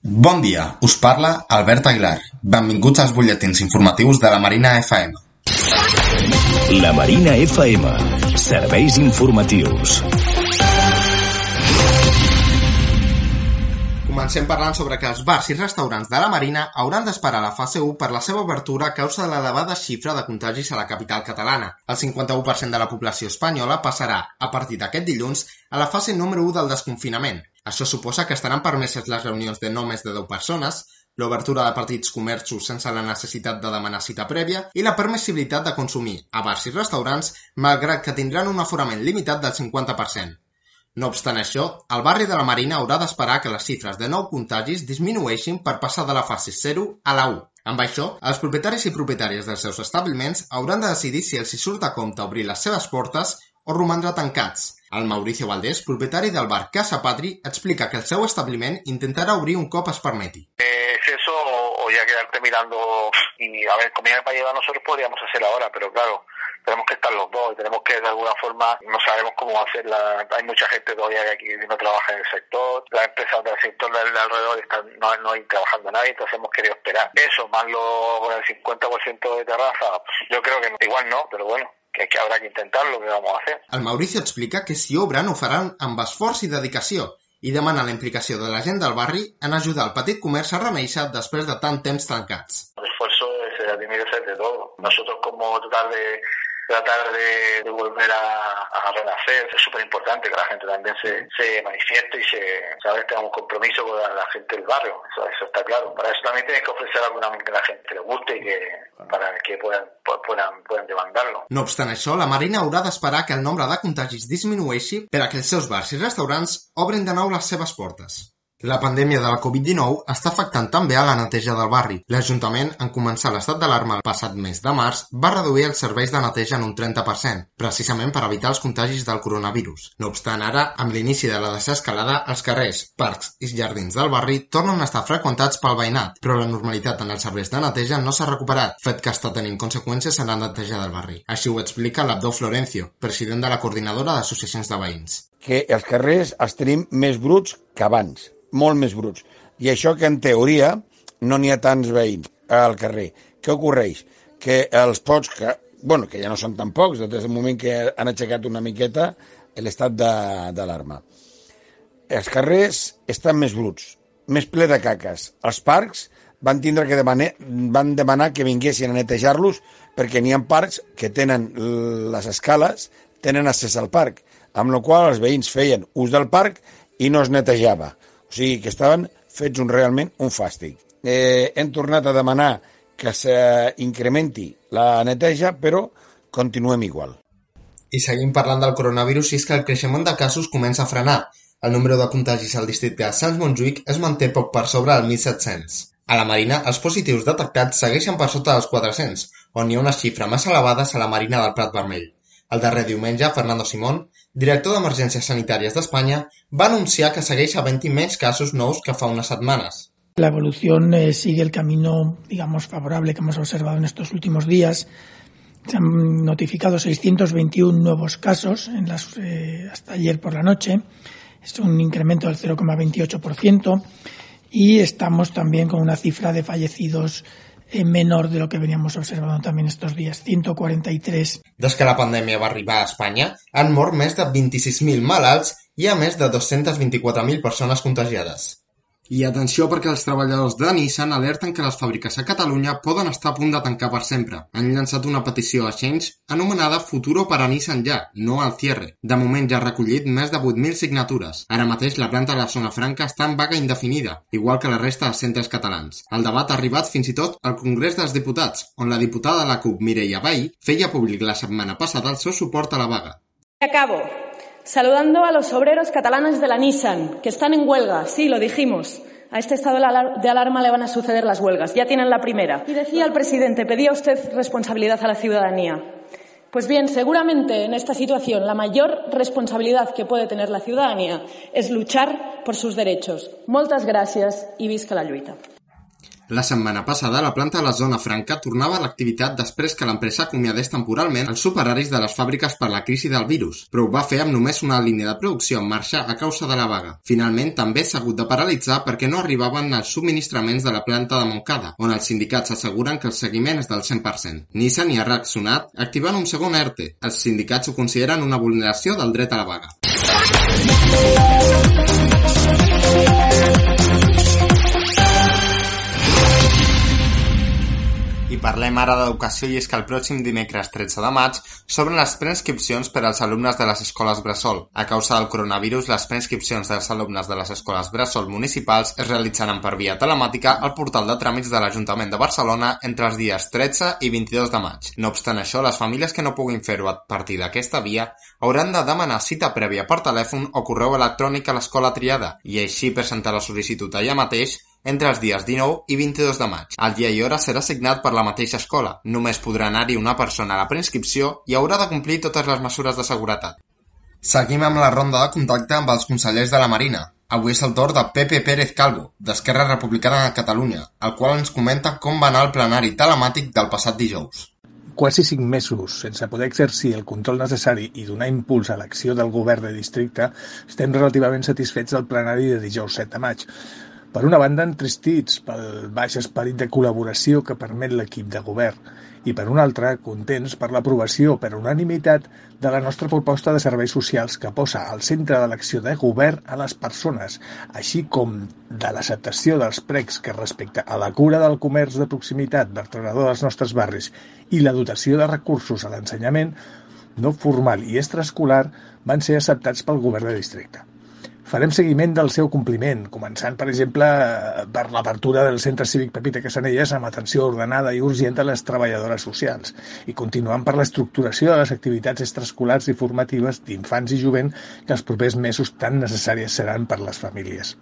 Bon dia, us parla Albert Aguilar. Benvinguts als butlletins informatius de la Marina FM. La Marina FM. Serveis informatius. Comencem parlant sobre que els bars i restaurants de la Marina hauran d'esperar la fase 1 per la seva obertura a causa de l'elevada xifra de contagis a la capital catalana. El 51% de la població espanyola passarà, a partir d'aquest dilluns, a la fase número 1 del desconfinament. Això suposa que estaran permeses les reunions de no més de 10 persones, l'obertura de partits comerços sense la necessitat de demanar cita prèvia i la permissibilitat de consumir a bars i restaurants, malgrat que tindran un aforament limitat del 50%. No obstant això, el barri de la Marina haurà d'esperar que les xifres de nou contagis disminueixin per passar de la fase 0 a la 1. Amb això, els propietaris i propietàries dels seus establiments hauran de decidir si els hi surt a compte obrir les seves portes o romandre tancats. El Mauricio Valdés, propietari del bar Casa Patri, explica que el seu establiment intentarà obrir un cop es. Eh, ¿Es eso o, ya quedarte mirando y a ver, comida para llevar nosotros podríamos hacer ahora, pero claro, tenemos que estar los dos tenemos que de alguna forma, no sabemos cómo hacerla. Hay mucha gente todavía que aquí no trabaja en el sector, las empresas del sector de, de alrededor están, no, no hay trabajando nadie, entonces hemos querido esperar. Eso, más lo con el 50% de terraza, yo creo que igual no, pero bueno, que, que habrá que intentarlo, que vamos a hacer. El Mauricio explica que si obren ho faran amb esforç i dedicació i demana la implicació de la gent del barri en ajudar el petit comerç a renéixer després de tant temps tancats. El esfuerzo es, tiene que ser de todo. Nosotros como tratar de tratar de, de volver a, a, renacer. Es súper importante que la gente también se, se manifieste y se, sabes, tenga un compromiso con la, la gente del barrio. Eso, eso, está claro. Para eso también tienes que ofrecer algo que la gente le guste y que para que puedan, puedan, puedan demandarlo. No obstant això, la Marina haurà d'esperar que el nombre de contagis disminueixi per a que els seus bars i restaurants obrin de nou les seves portes. La pandèmia de la Covid-19 està afectant també a la neteja del barri. L'Ajuntament, en començar l'estat d'alarma el passat mes de març, va reduir els serveis de neteja en un 30%, precisament per evitar els contagis del coronavirus. No obstant, ara, amb l'inici de la desescalada, els carrers, parcs i jardins del barri tornen a estar freqüentats pel veïnat, però la normalitat en els serveis de neteja no s'ha recuperat, fet que està tenint conseqüències en la neteja del barri. Així ho explica l'Abdó Florencio, president de la coordinadora d'associacions de veïns. Que els carrers els tenim més bruts que abans molt més bruts. I això que en teoria no n'hi ha tants veïns al carrer. Què ocorreix? Que els pocs, que, bueno, que ja no són tan pocs, des del moment que han aixecat una miqueta l'estat d'alarma. Els carrers estan més bruts, més ple de caques. Els parcs van tindre que demanar, van demanar que vinguessin a netejar-los perquè n'hi ha parcs que tenen les escales, tenen accés al parc, amb la qual els veïns feien ús del parc i no es netejava. O sigui que estaven fets un, realment un fàstic. Eh, hem tornat a demanar que s'incrementi la neteja, però continuem igual. I seguim parlant del coronavirus i és que el creixement de casos comença a frenar. El número de contagis al districte de Sants Montjuïc es manté poc per sobre del 1.700. A la Marina, els positius detectats segueixen per sota dels 400, on hi ha una xifra més elevada a la Marina del Prat Vermell. El darrer diumenge, Fernando Simón, director d'Emergències Sanitàries d'Espanya, va anunciar que segueix havent-hi menys casos nous que fa unas semanas. La evolución eh, sigue el camino, digamos, favorable que hemos observado en estos últimos días. Se han notificado 621 nuevos casos en las, eh, hasta ayer por la noche. Es un incremento del 0,28% y estamos también con una cifra de fallecidos menor de lo que veníamos observando también estos días, 143. Des que la pandèmia va arribar a Espanya, han mort més de 26.000 malalts i hi ha més de 224.000 persones contagiades. I atenció perquè els treballadors de Nissan alerten que les fàbriques a Catalunya poden estar a punt de tancar per sempre. Han llançat una petició a Change anomenada Futuro para Nissan ja, no al cierre. De moment ja ha recollit més de 8.000 signatures. Ara mateix la planta de la zona franca està en vaga indefinida, igual que la resta dels centres catalans. El debat ha arribat fins i tot al Congrés dels Diputats, on la diputada de la CUP, Mireia Vall, feia públic la setmana passada el seu suport a la vaga. Acabo saludando a los obreros catalanes de la Nissan, que están en huelga, sí, lo dijimos, A este estado de alarma le van a suceder las huelgas. Ya tienen la primera. Y decía el presidente, pedía usted responsabilidad a la ciudadanía. Pues bien, seguramente en esta situación la mayor responsabilidad que puede tener la ciudadanía es luchar por sus derechos. Moltes gràcies i visca la lluita. La setmana passada, la planta de la zona franca tornava a l'activitat després que l'empresa acomiadés temporalment els superaris de les fàbriques per la crisi del virus, però ho va fer amb només una línia de producció en marxa a causa de la vaga. Finalment, també s'ha hagut de paralitzar perquè no arribaven els subministraments de la planta de Montcada, on els sindicats asseguren que el seguiment és del 100%. Nissan i ha reaccionat activant un segon ERTE. Els sindicats ho consideren una vulneració del dret a la vaga. Parlem ara d'educació i és que el pròxim dimecres 13 de maig s'obren les preinscripcions per als alumnes de les escoles Bressol. A causa del coronavirus, les preinscripcions dels alumnes de les escoles Bressol municipals es realitzaran per via telemàtica al portal de tràmits de l'Ajuntament de Barcelona entre els dies 13 i 22 de maig. No obstant això, les famílies que no puguin fer-ho a partir d'aquesta via hauran de demanar cita prèvia per telèfon o correu electrònic a l'escola triada i així presentar la sol·licitud allà mateix entre els dies 19 i 22 de maig. El dia i hora serà assignat per la mateixa escola. Només podrà anar-hi una persona a la preinscripció i haurà de complir totes les mesures de seguretat. Seguim amb la ronda de contacte amb els consellers de la Marina. Avui és el torn de Pepe Pérez Calvo, d'Esquerra Republicana de Catalunya, el qual ens comenta com va anar el plenari telemàtic del passat dijous. Quasi cinc mesos sense poder exercir el control necessari i donar impuls a l'acció del govern de districte, estem relativament satisfets del plenari de dijous 7 de maig. Per una banda, entristits pel baix esperit de col·laboració que permet l'equip de govern i, per una altra, contents per l'aprovació per unanimitat de la nostra proposta de serveis socials que posa al centre de l'acció de govern a les persones, així com de l'acceptació dels pregs que respecte a la cura del comerç de proximitat vertebrador dels nostres barris i la dotació de recursos a l'ensenyament no formal i extraescolar van ser acceptats pel govern de districte. Farem seguiment del seu compliment, començant, per exemple, per l'apertura del Centre Cívic Pepita Casanelles amb atenció ordenada i urgent a les treballadores socials i continuant per l'estructuració de les activitats extraescolars i formatives d'infants i jovent que els propers mesos tan necessàries seran per les famílies.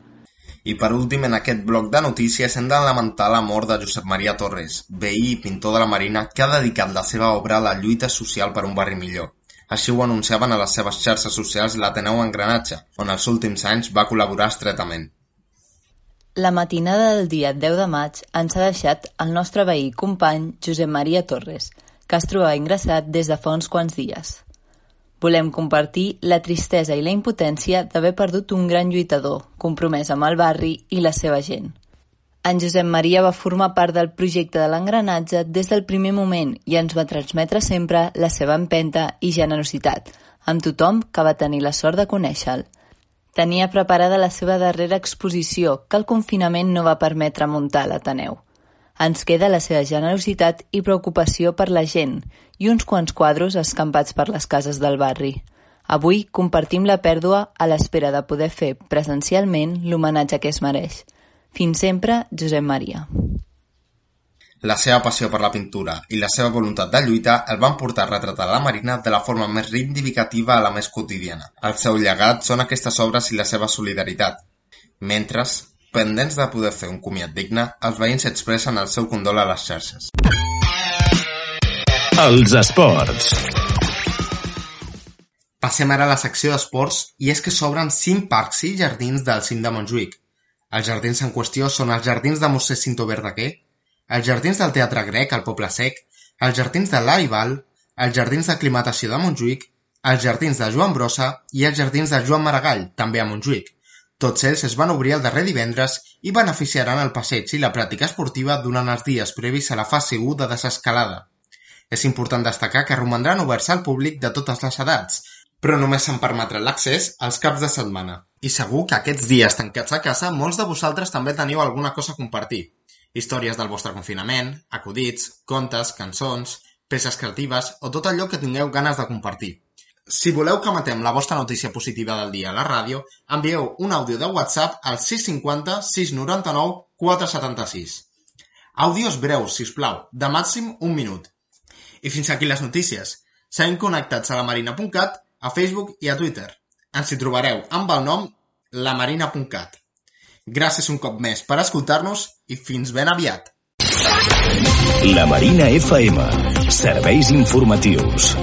I per últim, en aquest bloc de notícies hem de lamentar la mort de Josep Maria Torres, veí i pintor de la Marina que ha dedicat la seva obra a la lluita social per un barri millor. Així ho anunciaven a les seves xarxes socials l'Ateneu Engranatge, on els últims anys va col·laborar estretament. La matinada del dia 10 de maig ens ha deixat el nostre veí company Josep Maria Torres, que es trobava ingressat des de fa uns quants dies. Volem compartir la tristesa i la impotència d'haver perdut un gran lluitador, compromès amb el barri i la seva gent. En Josep Maria va formar part del projecte de l'engranatge des del primer moment i ens va transmetre sempre la seva empenta i generositat, amb tothom que va tenir la sort de conèixer-lo. Tenia preparada la seva darrera exposició, que el confinament no va permetre muntar a l'Ateneu. Ens queda la seva generositat i preocupació per la gent i uns quants quadros escampats per les cases del barri. Avui compartim la pèrdua a l'espera de poder fer presencialment l'homenatge que es mereix – fins sempre, Josep Maria. La seva passió per la pintura i la seva voluntat de lluita el van portar a retratar la Marina de la forma més reivindicativa a la més quotidiana. El seu llegat són aquestes obres i la seva solidaritat. Mentre, pendents de poder fer un comiat digne, els veïns expressen el seu condol a les xarxes. Els esports. Passem ara a la secció d'esports i és que s'obren 5 parcs i jardins del cim de Montjuïc. Els jardins en qüestió són els jardins de Mossèn Cinto Verdaguer, els jardins del Teatre Grec al Poble Sec, els jardins de l'Aival, els jardins d'aclimatació de Montjuïc, els jardins de Joan Brossa i els jardins de Joan Maragall, també a Montjuïc. Tots ells es van obrir el darrer divendres i beneficiaran el passeig i la pràctica esportiva durant els dies previs a la fase 1 de desescalada. És important destacar que romandran oberts al públic de totes les edats, però només se'n permetrà l'accés als caps de setmana. I segur que aquests dies tancats a casa molts de vosaltres també teniu alguna cosa a compartir. Històries del vostre confinament, acudits, contes, cançons, peces creatives o tot allò que tingueu ganes de compartir. Si voleu que matem la vostra notícia positiva del dia a la ràdio, envieu un àudio de WhatsApp al 650 699 476. Àudios breus, si us plau, de màxim un minut. I fins aquí les notícies. Seguim connectats a la marina.cat a Facebook i a Twitter. Ens hi trobareu amb el nom lamarina.cat. Gràcies un cop més per escoltar-nos i fins ben aviat. La Marina FM. Serveis informatius.